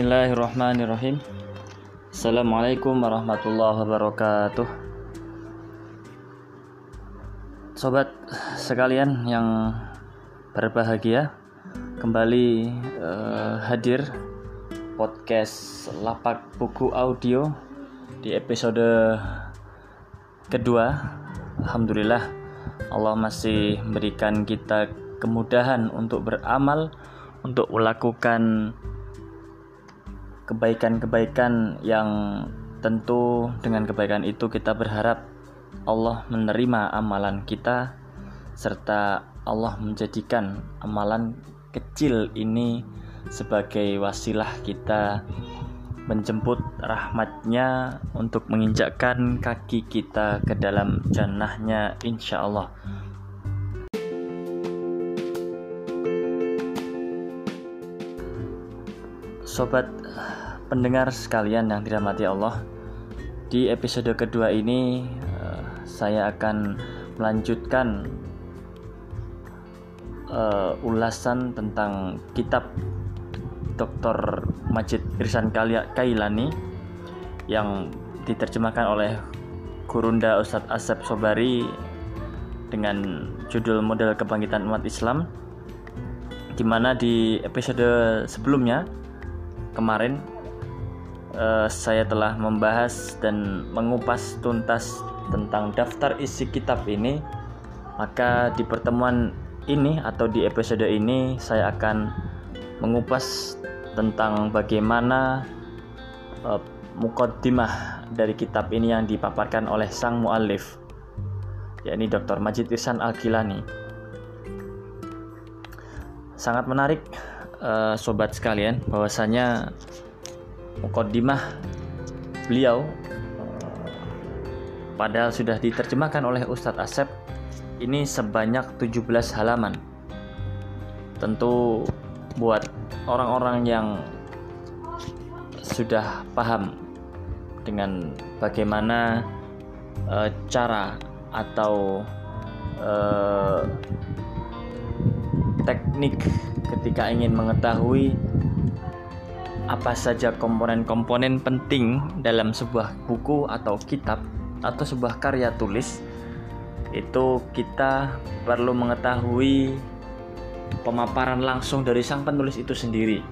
Bismillahirrahmanirrahim. Assalamualaikum warahmatullahi wabarakatuh. Sobat sekalian yang berbahagia Kembali uh, hadir podcast Lapak Buku Audio Di episode kedua. Alhamdulillah Allah masih memberikan kita kemudahan untuk beramal Untuk melakukan kebaikan-kebaikan yang tentu dengan kebaikan itu kita berharap Allah menerima amalan kita serta Allah menjadikan amalan kecil ini sebagai wasilah kita menjemput rahmatnya untuk menginjakkan kaki kita ke dalam jannahnya insya Allah Sobat pendengar sekalian yang dirahmati Allah, di episode kedua ini uh, saya akan melanjutkan uh, ulasan tentang kitab Dr. Majid Irsan Kailani yang diterjemahkan oleh Gurunda Ustadz Asep Sobari dengan judul model kebangkitan umat Islam di mana di episode sebelumnya kemarin uh, saya telah membahas dan mengupas tuntas tentang daftar isi kitab ini, maka di pertemuan ini atau di episode ini saya akan mengupas tentang bagaimana uh, mukaddimah dari kitab ini yang dipaparkan oleh sang muallif yakni Dr. Majid Irsan Al-Kilani. Sangat menarik uh, sobat sekalian bahwasanya mukaddimah beliau padahal sudah diterjemahkan oleh Ustadz Asep ini sebanyak 17 halaman. Tentu buat orang-orang yang sudah paham dengan bagaimana e, cara atau e, teknik ketika ingin mengetahui apa saja komponen-komponen penting dalam sebuah buku atau kitab atau sebuah karya tulis itu kita perlu mengetahui pemaparan langsung dari sang penulis itu sendiri.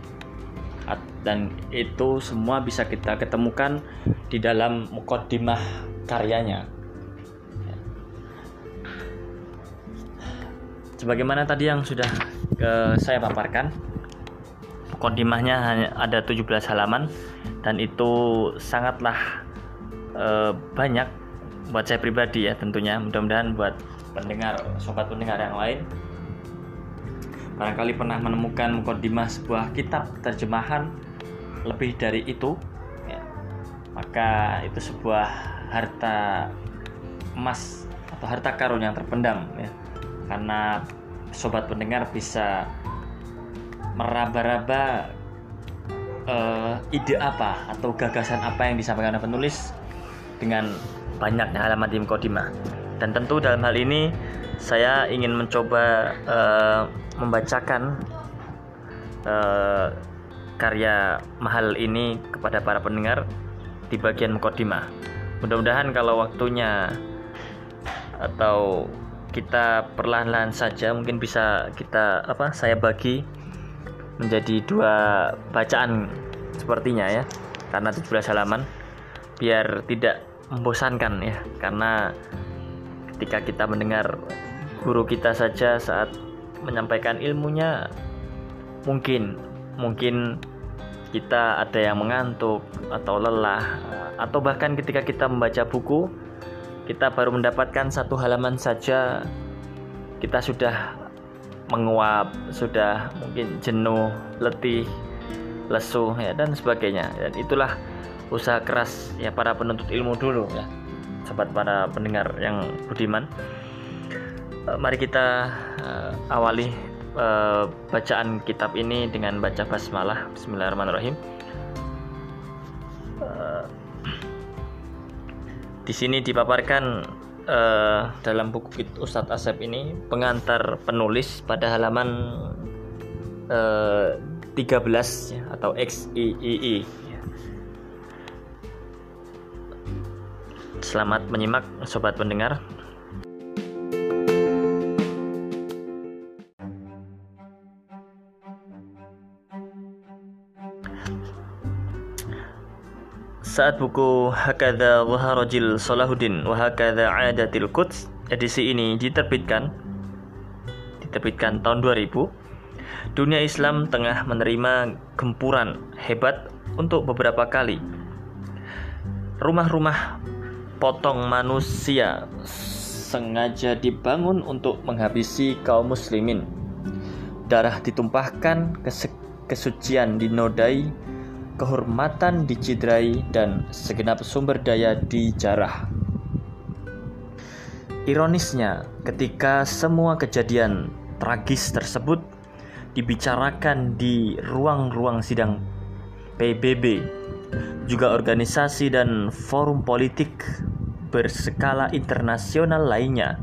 Dan itu semua bisa kita ketemukan di dalam mukaddimah karyanya. Sebagaimana tadi yang sudah uh, saya paparkan Kodimahnya hanya ada 17 halaman dan itu sangatlah e, banyak buat saya pribadi ya tentunya. Mudah-mudahan buat pendengar sobat pendengar yang lain barangkali pernah menemukan mukodimah sebuah kitab terjemahan lebih dari itu ya, maka itu sebuah harta emas atau harta karun yang terpendam ya karena sobat pendengar bisa meraba-raba uh, ide apa atau gagasan apa yang disampaikan oleh penulis dengan banyaknya halaman di Mukodimah. Dan tentu dalam hal ini saya ingin mencoba uh, membacakan uh, karya mahal ini kepada para pendengar di bagian Mukodimah. Mudah-mudahan kalau waktunya atau kita perlahan-lahan saja mungkin bisa kita apa saya bagi menjadi dua bacaan sepertinya ya. Karena 17 halaman biar tidak membosankan ya. Karena ketika kita mendengar guru kita saja saat menyampaikan ilmunya mungkin mungkin kita ada yang mengantuk atau lelah atau bahkan ketika kita membaca buku kita baru mendapatkan satu halaman saja kita sudah menguap, sudah mungkin jenuh, letih, lesu ya dan sebagainya. Dan itulah usaha keras ya para penuntut ilmu dulu ya. Sobat para pendengar yang budiman. E, mari kita uh, awali uh, bacaan kitab ini dengan baca basmalah. Bismillahirrahmanirrahim. Uh, di sini dipaparkan uh, dalam buku Ustadz Asep ini pengantar penulis pada halaman uh, ya, atau XIII. Selamat menyimak sobat pendengar. Saat buku Hakada Waharajil Salahuddin wa Hakada Adatil Quds edisi ini diterbitkan diterbitkan tahun 2000 dunia Islam tengah menerima gempuran hebat untuk beberapa kali. Rumah-rumah potong manusia sengaja dibangun untuk menghabisi kaum muslimin. Darah ditumpahkan kesucian dinodai kehormatan dicidrai, dan segenap sumber daya dijarah. Ironisnya, ketika semua kejadian tragis tersebut dibicarakan di ruang-ruang sidang PBB, juga organisasi dan forum politik berskala internasional lainnya,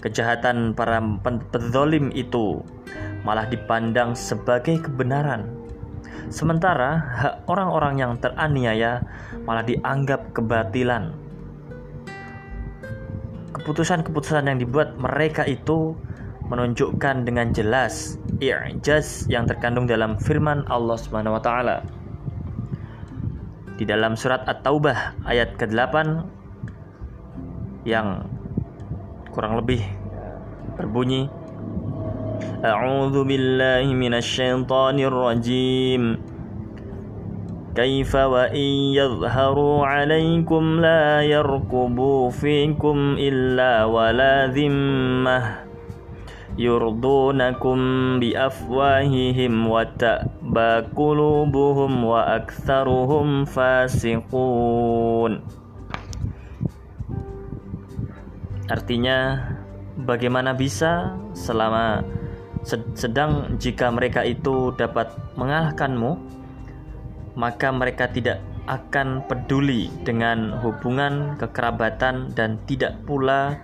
kejahatan para penzolim itu malah dipandang sebagai kebenaran Sementara hak orang-orang yang teraniaya malah dianggap kebatilan. Keputusan-keputusan yang dibuat mereka itu menunjukkan dengan jelas i'jaz yang terkandung dalam firman Allah Subhanahu wa taala. Di dalam surat At-Taubah ayat ke-8 yang kurang lebih berbunyi أعوذ بالله من الشيطان الرجيم. كيف وإن يظهروا عليكم لا يركبوا فيكم إلا ولا ذمة يرضونكم بأفواههم وتأبى قلوبهم وأكثرهم فاسقون. Artinya bagaimana bisa selama sedang jika mereka itu dapat mengalahkanmu, maka mereka tidak akan peduli dengan hubungan kekerabatan dan tidak pula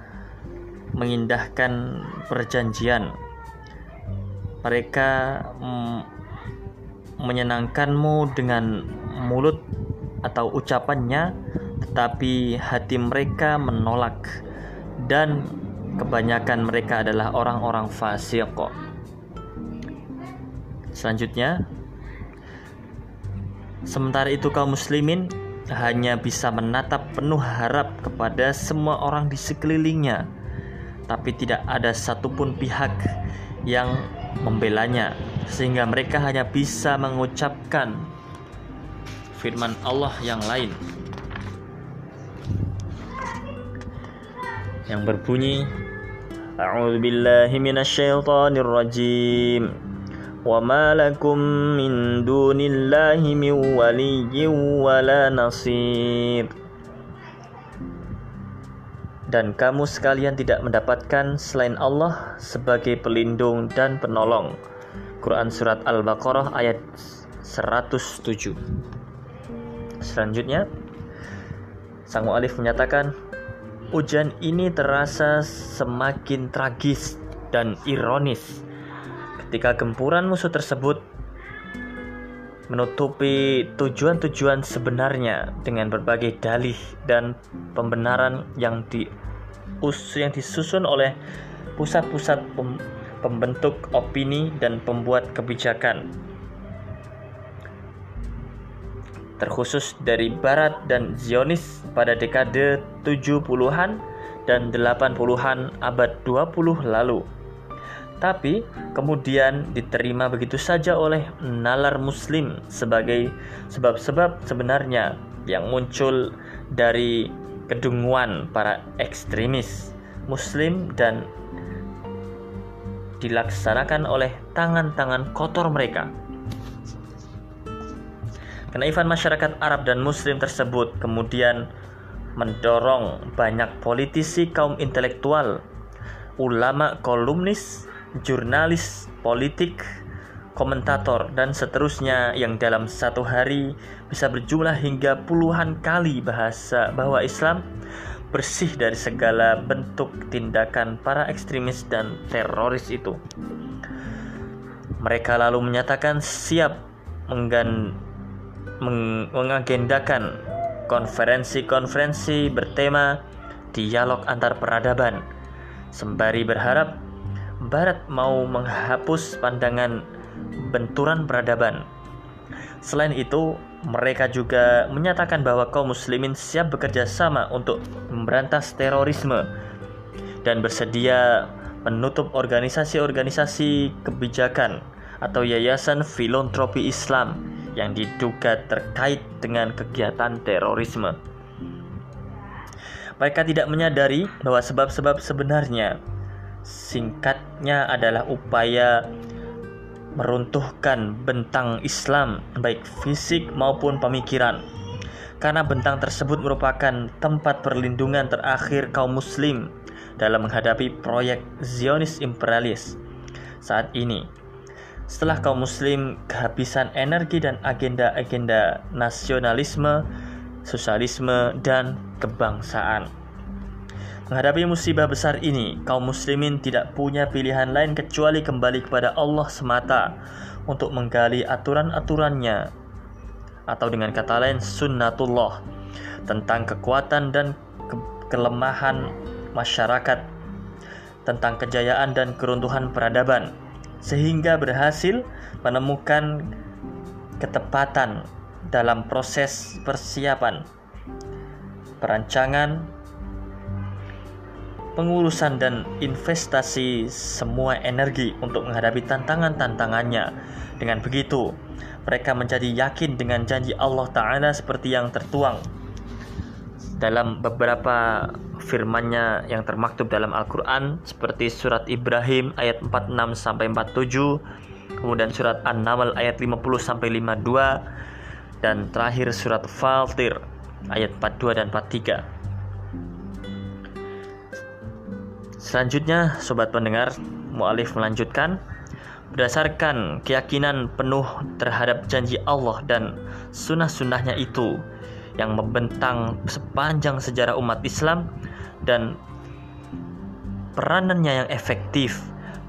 mengindahkan perjanjian. Mereka menyenangkanmu dengan mulut atau ucapannya, tetapi hati mereka menolak dan kebanyakan mereka adalah orang-orang fasik kok. Selanjutnya, sementara itu kaum muslimin hanya bisa menatap penuh harap kepada semua orang di sekelilingnya, tapi tidak ada satupun pihak yang membelanya, sehingga mereka hanya bisa mengucapkan firman Allah yang lain. Yang berbunyi A'udzu rajim وما لكم من دون الله من ولي ولا نصير dan kamu sekalian tidak mendapatkan selain Allah sebagai pelindung dan penolong. Quran Surat Al-Baqarah ayat 107 Selanjutnya Sang Mu'alif menyatakan Ujian ini terasa semakin tragis dan ironis ketika gempuran musuh tersebut menutupi tujuan-tujuan sebenarnya dengan berbagai dalih dan pembenaran yang di yang disusun oleh pusat-pusat pem, pembentuk opini dan pembuat kebijakan. Terkhusus dari barat dan Zionis pada dekade 70-an dan 80-an abad 20 lalu tapi kemudian diterima begitu saja oleh nalar muslim sebagai sebab-sebab sebenarnya yang muncul dari kedunguan para ekstremis muslim dan dilaksanakan oleh tangan-tangan kotor mereka. Kenaifan masyarakat Arab dan Muslim tersebut kemudian mendorong banyak politisi kaum intelektual, ulama kolumnis, jurnalis, politik, komentator, dan seterusnya yang dalam satu hari bisa berjumlah hingga puluhan kali bahasa bahwa Islam bersih dari segala bentuk tindakan para ekstremis dan teroris itu. Mereka lalu menyatakan siap menggan, meng, mengagendakan konferensi-konferensi bertema dialog antar peradaban, sembari berharap Barat mau menghapus pandangan benturan peradaban. Selain itu, mereka juga menyatakan bahwa kaum muslimin siap bekerja sama untuk memberantas terorisme dan bersedia menutup organisasi-organisasi kebijakan atau yayasan filantropi Islam yang diduga terkait dengan kegiatan terorisme. Mereka tidak menyadari bahwa sebab-sebab sebenarnya singkatnya adalah upaya meruntuhkan bentang Islam baik fisik maupun pemikiran karena bentang tersebut merupakan tempat perlindungan terakhir kaum muslim dalam menghadapi proyek Zionis imperialis saat ini. Setelah kaum muslim kehabisan energi dan agenda-agenda nasionalisme, sosialisme, dan kebangsaan. Menghadapi musibah besar ini, kaum muslimin tidak punya pilihan lain kecuali kembali kepada Allah semata untuk menggali aturan-aturannya. Atau dengan kata lain sunnatullah tentang kekuatan dan ke kelemahan masyarakat tentang kejayaan dan keruntuhan peradaban sehingga berhasil menemukan ketepatan dalam proses persiapan perancangan pengurusan dan investasi semua energi untuk menghadapi tantangan-tantangannya. Dengan begitu, mereka menjadi yakin dengan janji Allah Ta'ala seperti yang tertuang dalam beberapa firman-Nya yang termaktub dalam Al-Qur'an seperti surat Ibrahim ayat 46 sampai 47, kemudian surat An-Naml ayat 50 sampai 52 dan terakhir surat Fatir ayat 42 dan 43. Selanjutnya, sobat pendengar, mualif melanjutkan berdasarkan keyakinan penuh terhadap janji Allah dan sunnah-sunnahnya itu yang membentang sepanjang sejarah umat Islam dan peranannya yang efektif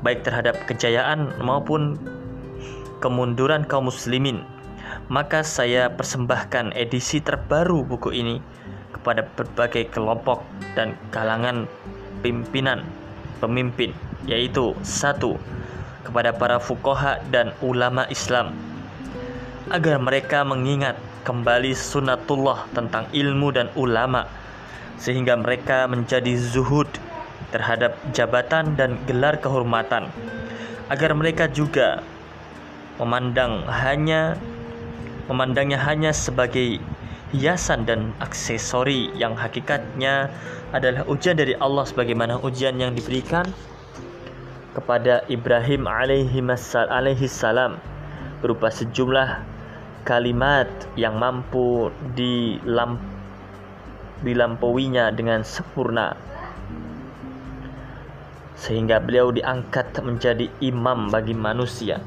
baik terhadap kejayaan maupun kemunduran kaum muslimin maka saya persembahkan edisi terbaru buku ini kepada berbagai kelompok dan kalangan pimpinan pemimpin yaitu satu kepada para fukoha dan ulama Islam agar mereka mengingat kembali sunatullah tentang ilmu dan ulama sehingga mereka menjadi zuhud terhadap jabatan dan gelar kehormatan agar mereka juga memandang hanya memandangnya hanya sebagai hiasan dan aksesori yang hakikatnya adalah ujian dari Allah sebagaimana ujian yang diberikan kepada Ibrahim alaihi salam berupa sejumlah kalimat yang mampu dilamp dilampauinya dengan sempurna sehingga beliau diangkat menjadi imam bagi manusia.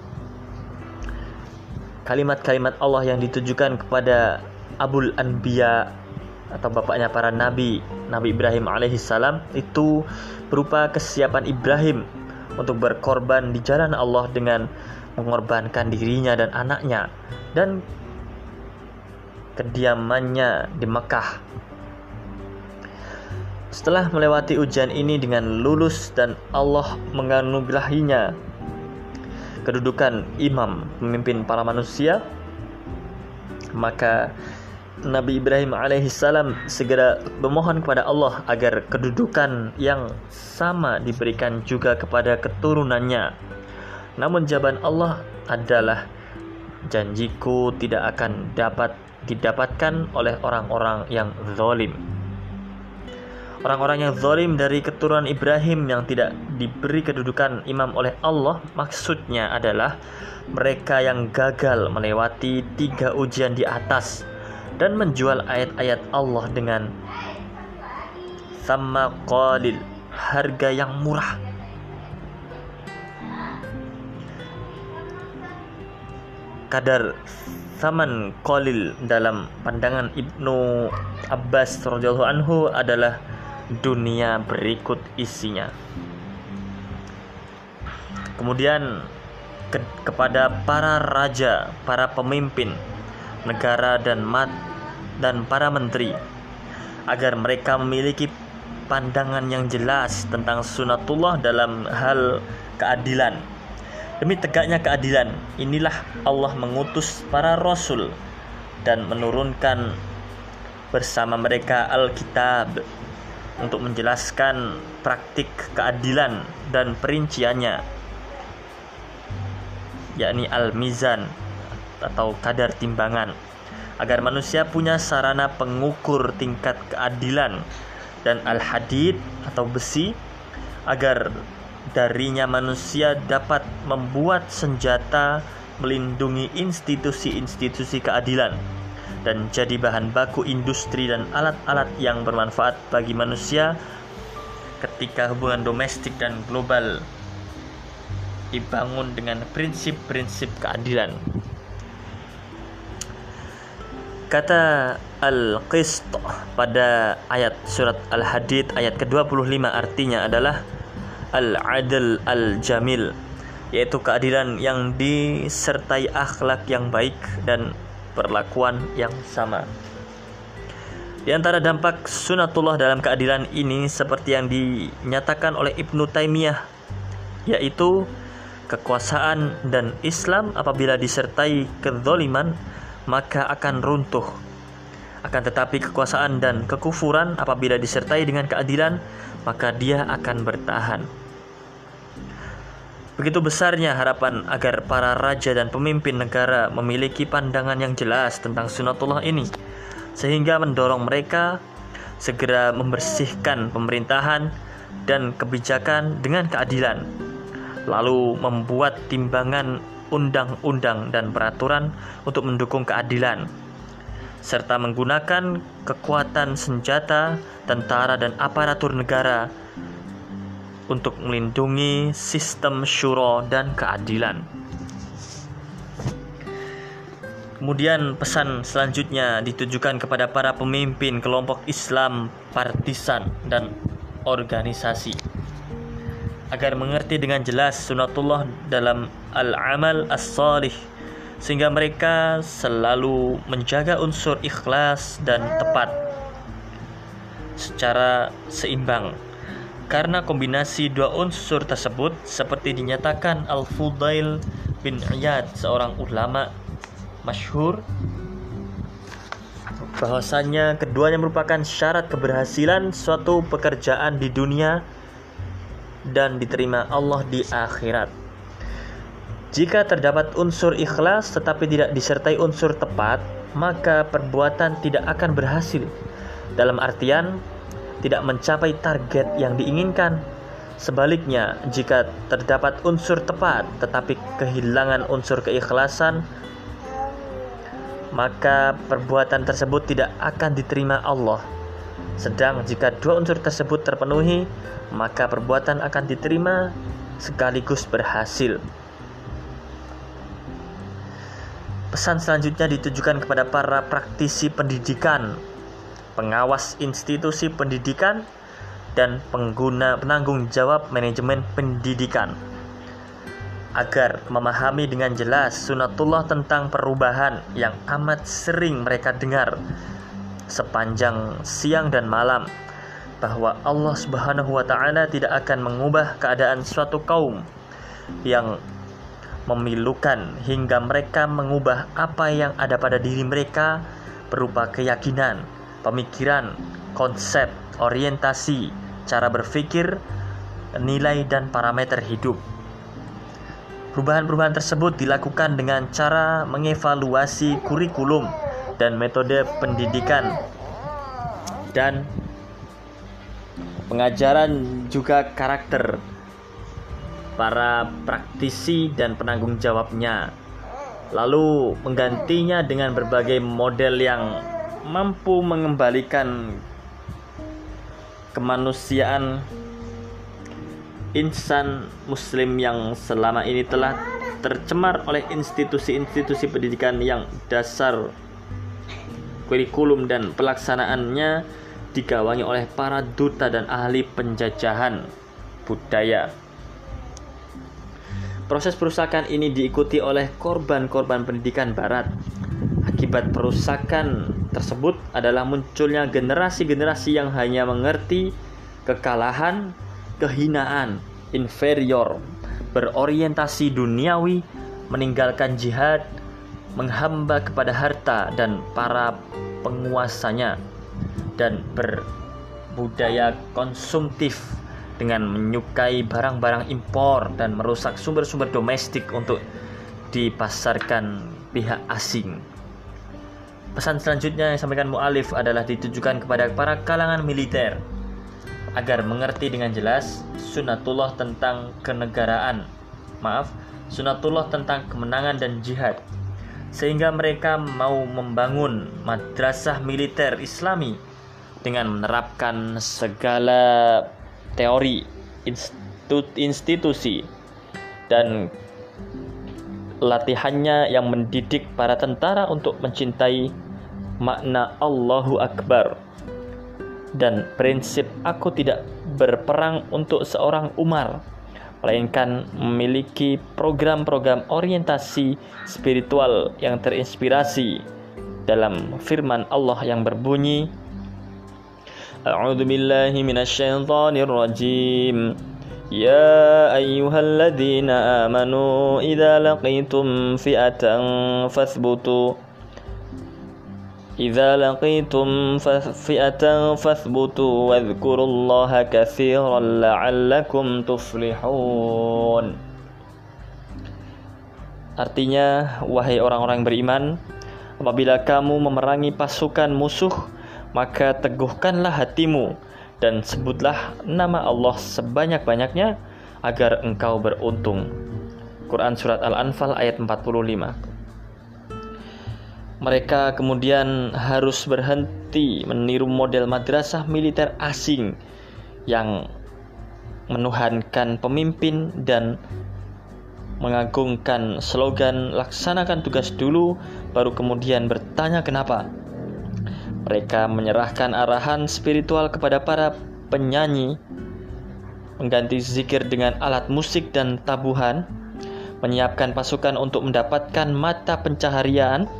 Kalimat-kalimat Allah yang ditujukan kepada Abul Anbiya atau bapaknya para nabi, Nabi Ibrahim alaihissalam itu berupa kesiapan Ibrahim untuk berkorban di jalan Allah dengan mengorbankan dirinya dan anaknya dan kediamannya di Mekah. Setelah melewati ujian ini dengan lulus dan Allah menganugerahinya kedudukan imam pemimpin para manusia, maka Nabi Ibrahim alaihissalam segera memohon kepada Allah agar kedudukan yang sama diberikan juga kepada keturunannya namun jawaban Allah adalah janjiku tidak akan dapat didapatkan oleh orang-orang yang zalim. Orang-orang yang zalim dari keturunan Ibrahim yang tidak diberi kedudukan imam oleh Allah maksudnya adalah mereka yang gagal melewati tiga ujian di atas dan menjual ayat-ayat Allah dengan sama qalil harga yang murah kadar saman kolil dalam pandangan Ibnu Abbas radhiyallahu anhu adalah dunia berikut isinya. Kemudian ke kepada para raja, para pemimpin negara dan mat dan para menteri agar mereka memiliki pandangan yang jelas tentang sunatullah dalam hal keadilan. Demi tegaknya keadilan, inilah Allah mengutus para rasul dan menurunkan bersama mereka Alkitab untuk menjelaskan praktik keadilan dan perinciannya yakni al-mizan atau kadar timbangan agar manusia punya sarana pengukur tingkat keadilan dan al-hadid atau besi agar darinya manusia dapat membuat senjata melindungi institusi-institusi keadilan dan jadi bahan baku industri dan alat-alat yang bermanfaat bagi manusia ketika hubungan domestik dan global dibangun dengan prinsip-prinsip keadilan. Kata Al-Qist pada ayat surat Al-Hadid ayat ke-25 artinya adalah Al-Adl Al-Jamil yaitu keadilan yang disertai akhlak yang baik dan perlakuan yang sama. Di antara dampak sunatullah dalam keadilan ini seperti yang dinyatakan oleh Ibnu Taimiyah yaitu kekuasaan dan Islam apabila disertai kezoliman maka akan runtuh. Akan tetapi kekuasaan dan kekufuran apabila disertai dengan keadilan, maka dia akan bertahan. Begitu besarnya harapan agar para raja dan pemimpin negara memiliki pandangan yang jelas tentang sunatullah ini, sehingga mendorong mereka segera membersihkan pemerintahan dan kebijakan dengan keadilan, lalu membuat timbangan undang-undang dan peraturan untuk mendukung keadilan, serta menggunakan kekuatan senjata, tentara, dan aparatur negara untuk melindungi sistem syuro dan keadilan. Kemudian pesan selanjutnya ditujukan kepada para pemimpin kelompok Islam partisan dan organisasi agar mengerti dengan jelas sunatullah dalam al-amal as-salih sehingga mereka selalu menjaga unsur ikhlas dan tepat secara seimbang. Karena kombinasi dua unsur tersebut seperti dinyatakan Al-Fudail bin Iyad seorang ulama masyhur bahwasanya keduanya merupakan syarat keberhasilan suatu pekerjaan di dunia dan diterima Allah di akhirat. Jika terdapat unsur ikhlas tetapi tidak disertai unsur tepat, maka perbuatan tidak akan berhasil. Dalam artian, tidak mencapai target yang diinginkan. Sebaliknya, jika terdapat unsur tepat tetapi kehilangan unsur keikhlasan, maka perbuatan tersebut tidak akan diterima Allah. Sedang jika dua unsur tersebut terpenuhi, maka perbuatan akan diterima sekaligus berhasil. Pesan selanjutnya ditujukan kepada para praktisi pendidikan, pengawas institusi pendidikan, dan pengguna penanggung jawab manajemen pendidikan agar memahami dengan jelas sunatullah tentang perubahan yang amat sering mereka dengar sepanjang siang dan malam bahwa Allah Subhanahu wa taala tidak akan mengubah keadaan suatu kaum yang memilukan hingga mereka mengubah apa yang ada pada diri mereka berupa keyakinan, pemikiran, konsep, orientasi, cara berpikir, nilai dan parameter hidup. Perubahan-perubahan tersebut dilakukan dengan cara mengevaluasi kurikulum dan metode pendidikan. Dan pengajaran juga karakter para praktisi dan penanggung jawabnya. Lalu menggantinya dengan berbagai model yang mampu mengembalikan kemanusiaan insan muslim yang selama ini telah tercemar oleh institusi-institusi pendidikan yang dasar kurikulum dan pelaksanaannya digawangi oleh para duta dan ahli penjajahan budaya. Proses perusakan ini diikuti oleh korban-korban pendidikan barat. Akibat perusakan tersebut adalah munculnya generasi-generasi yang hanya mengerti kekalahan, kehinaan, inferior, berorientasi duniawi, meninggalkan jihad, menghamba kepada harta dan para penguasanya, dan berbudaya konsumtif dengan menyukai barang-barang impor dan merusak sumber-sumber domestik untuk dipasarkan pihak asing. Pesan selanjutnya yang disampaikan mu'alif adalah ditujukan kepada para kalangan militer agar mengerti dengan jelas sunatullah tentang kenegaraan. Maaf, sunatullah tentang kemenangan dan jihad. Sehingga mereka mau membangun madrasah militer islami dengan menerapkan segala teori institusi dan latihannya yang mendidik para tentara untuk mencintai makna Allahu Akbar dan prinsip aku tidak berperang untuk seorang Umar melainkan memiliki program-program orientasi spiritual yang terinspirasi dalam firman Allah yang berbunyi أعوذ بالله من الشيطان الرجيم يا أيها الذين آمنوا إذا لقيتم فئة فاثبتوا إذا لقيتم فئة فاثبتوا واذكروا الله كثيرا لعلكم تفلحون Artinya, wahai orang-orang beriman, apabila kamu memerangi pasukan musuh, maka teguhkanlah hatimu dan sebutlah nama Allah sebanyak-banyaknya agar engkau beruntung. Quran Surat Al-Anfal ayat 45 mereka kemudian harus berhenti meniru model madrasah militer asing yang menuhankan pemimpin dan mengagungkan slogan laksanakan tugas dulu baru kemudian bertanya kenapa. Mereka menyerahkan arahan spiritual kepada para penyanyi, mengganti zikir dengan alat musik dan tabuhan, menyiapkan pasukan untuk mendapatkan mata pencaharian,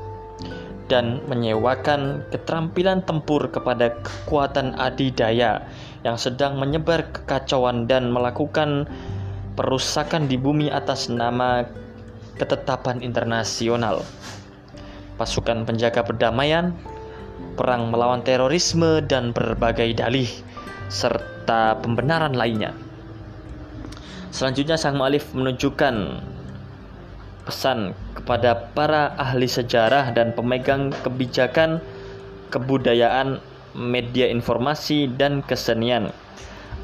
dan menyewakan keterampilan tempur kepada kekuatan adidaya yang sedang menyebar kekacauan dan melakukan perusakan di bumi atas nama ketetapan internasional. Pasukan penjaga perdamaian perang melawan terorisme, dan berbagai dalih serta pembenaran lainnya. Selanjutnya sang mu'alif menunjukkan pesan kepada para ahli sejarah dan pemegang kebijakan kebudayaan, media informasi, dan kesenian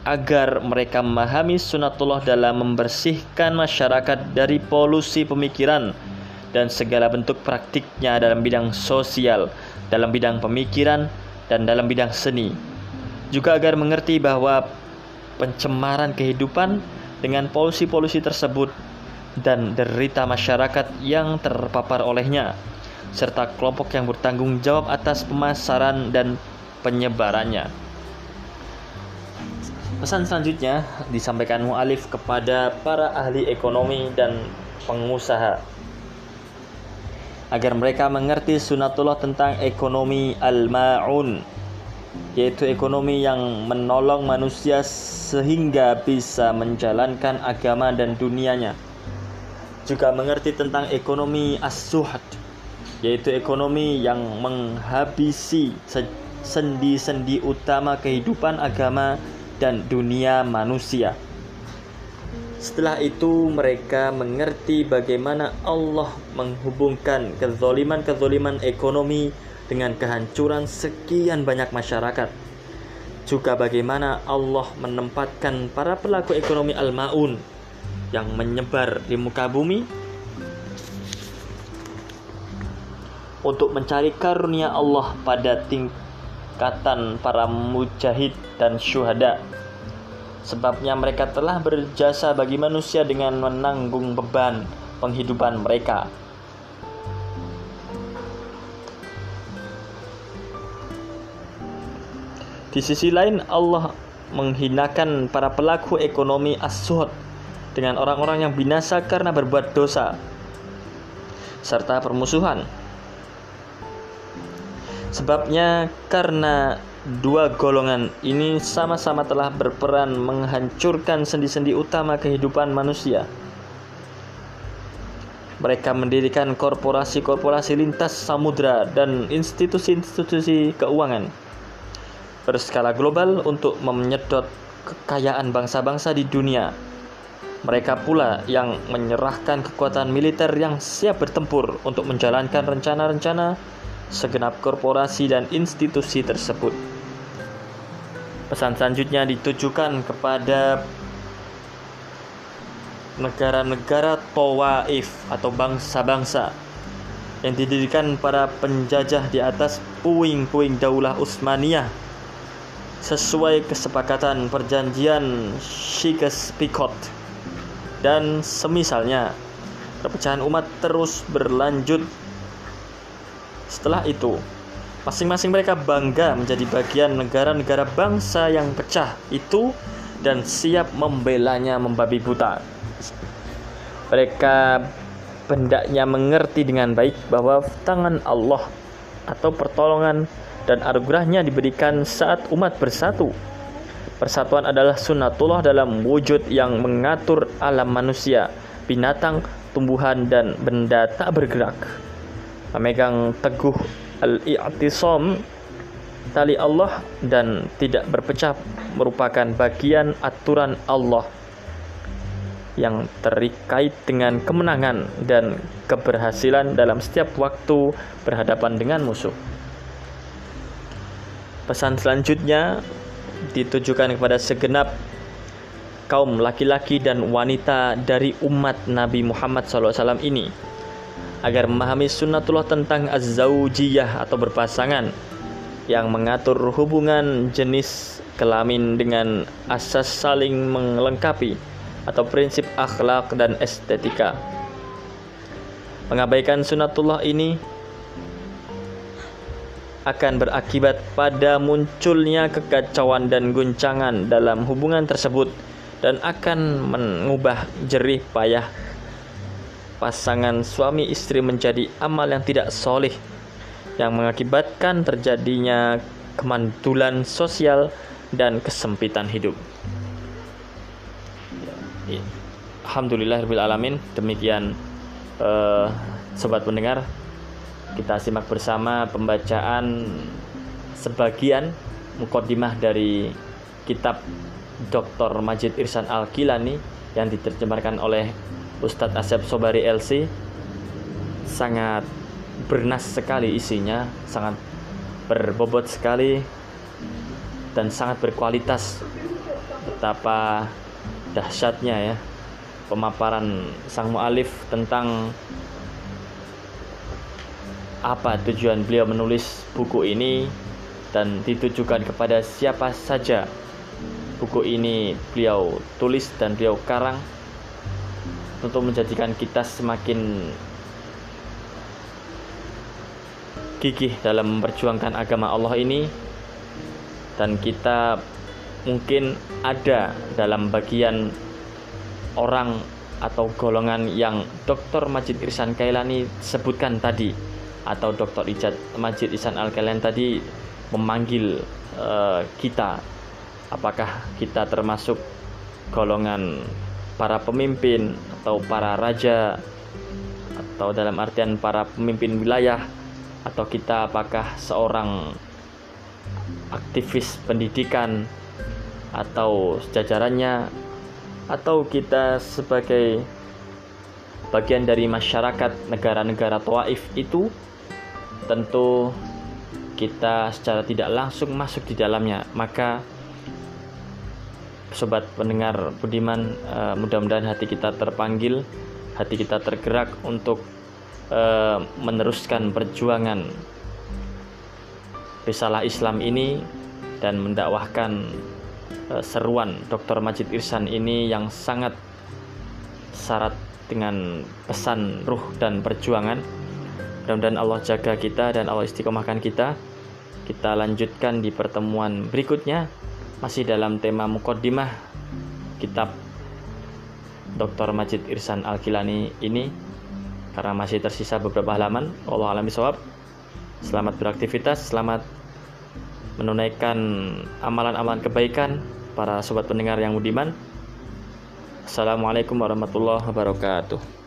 agar mereka memahami sunatullah dalam membersihkan masyarakat dari polusi pemikiran dan segala bentuk praktiknya dalam bidang sosial, dalam bidang pemikiran, dan dalam bidang seni. Juga agar mengerti bahwa pencemaran kehidupan dengan polusi-polusi tersebut dan derita masyarakat yang terpapar olehnya, serta kelompok yang bertanggung jawab atas pemasaran dan penyebarannya. Pesan selanjutnya disampaikan mu'alif kepada para ahli ekonomi dan pengusaha agar mereka mengerti sunatullah tentang ekonomi al-ma'un yaitu ekonomi yang menolong manusia sehingga bisa menjalankan agama dan dunianya juga mengerti tentang ekonomi as-suhad yaitu ekonomi yang menghabisi sendi-sendi utama kehidupan agama dan dunia manusia setelah itu mereka mengerti bagaimana Allah menghubungkan kezoliman-kezoliman ekonomi dengan kehancuran sekian banyak masyarakat. Juga bagaimana Allah menempatkan para pelaku ekonomi al-ma'un yang menyebar di muka bumi untuk mencari karunia Allah pada tingkatan para mujahid dan syuhada Sebabnya mereka telah berjasa bagi manusia dengan menanggung beban penghidupan mereka. Di sisi lain Allah menghinakan para pelaku ekonomi as dengan orang-orang yang binasa karena berbuat dosa serta permusuhan. Sebabnya karena dua golongan ini sama-sama telah berperan menghancurkan sendi-sendi utama kehidupan manusia. Mereka mendirikan korporasi-korporasi lintas samudra dan institusi-institusi keuangan berskala global untuk menyedot kekayaan bangsa-bangsa di dunia. Mereka pula yang menyerahkan kekuatan militer yang siap bertempur untuk menjalankan rencana-rencana segenap korporasi dan institusi tersebut. Pesan selanjutnya ditujukan kepada negara-negara Tawaif atau bangsa-bangsa yang didirikan para penjajah di atas puing-puing Daulah Utsmaniyah sesuai kesepakatan perjanjian Sykes-Picot dan semisalnya perpecahan umat terus berlanjut setelah itu masing-masing mereka bangga menjadi bagian negara-negara bangsa yang pecah itu dan siap membelanya membabi buta mereka hendaknya mengerti dengan baik bahwa tangan Allah atau pertolongan dan anugerahnya diberikan saat umat bersatu. Persatuan adalah sunnatullah dalam wujud yang mengatur alam manusia, binatang, tumbuhan, dan benda tak bergerak. Memegang teguh al-i'tisam tali Allah dan tidak berpecah merupakan bagian aturan Allah yang terkait dengan kemenangan dan keberhasilan dalam setiap waktu berhadapan dengan musuh. Pesan selanjutnya ditujukan kepada segenap kaum laki-laki dan wanita dari umat Nabi Muhammad SAW ini agar memahami sunnatullah tentang az-zawjiyah atau berpasangan yang mengatur hubungan jenis kelamin dengan asas saling melengkapi atau prinsip akhlak dan estetika. Mengabaikan sunatullah ini akan berakibat pada munculnya kekacauan dan guncangan dalam hubungan tersebut dan akan mengubah jerih payah pasangan suami istri menjadi amal yang tidak solih yang mengakibatkan terjadinya kemandulan sosial dan kesempitan hidup. Alhamdulillah alamin. Demikian uh, sobat pendengar kita simak bersama pembacaan sebagian mukodimah dari kitab Dr. Majid Irsan Al-Kilani yang diterjemahkan oleh Ustadz Asep Sobari LC sangat bernas sekali isinya sangat berbobot sekali dan sangat berkualitas betapa dahsyatnya ya pemaparan sang mualif tentang apa tujuan beliau menulis buku ini dan ditujukan kepada siapa saja buku ini beliau tulis dan beliau karang untuk menjadikan kita semakin gigih dalam memperjuangkan agama Allah ini dan kita mungkin ada dalam bagian orang atau golongan yang Dr. Majid Irsan Kailani sebutkan tadi atau Dr. Ijat Majid Irsan Al Kailani tadi memanggil uh, kita apakah kita termasuk golongan para pemimpin atau para raja atau dalam artian para pemimpin wilayah atau kita apakah seorang aktivis pendidikan atau jajarannya atau kita sebagai bagian dari masyarakat negara-negara Taif itu tentu kita secara tidak langsung masuk di dalamnya maka sobat pendengar budiman uh, mudah-mudahan hati kita terpanggil hati kita tergerak untuk uh, meneruskan perjuangan risalah Islam ini dan mendakwahkan uh, seruan Dr. Majid Irsan ini yang sangat syarat dengan pesan ruh dan perjuangan. Mudah-mudahan Allah jaga kita dan Allah istiqomahkan kita. Kita lanjutkan di pertemuan berikutnya masih dalam tema mukaddimah kitab Dr. Majid Irsan Al-Kilani ini karena masih tersisa beberapa halaman. Allah alam bisawab. Selamat beraktivitas, selamat menunaikan amalan-amalan kebaikan para sobat pendengar yang budiman. Assalamualaikum warahmatullahi wabarakatuh.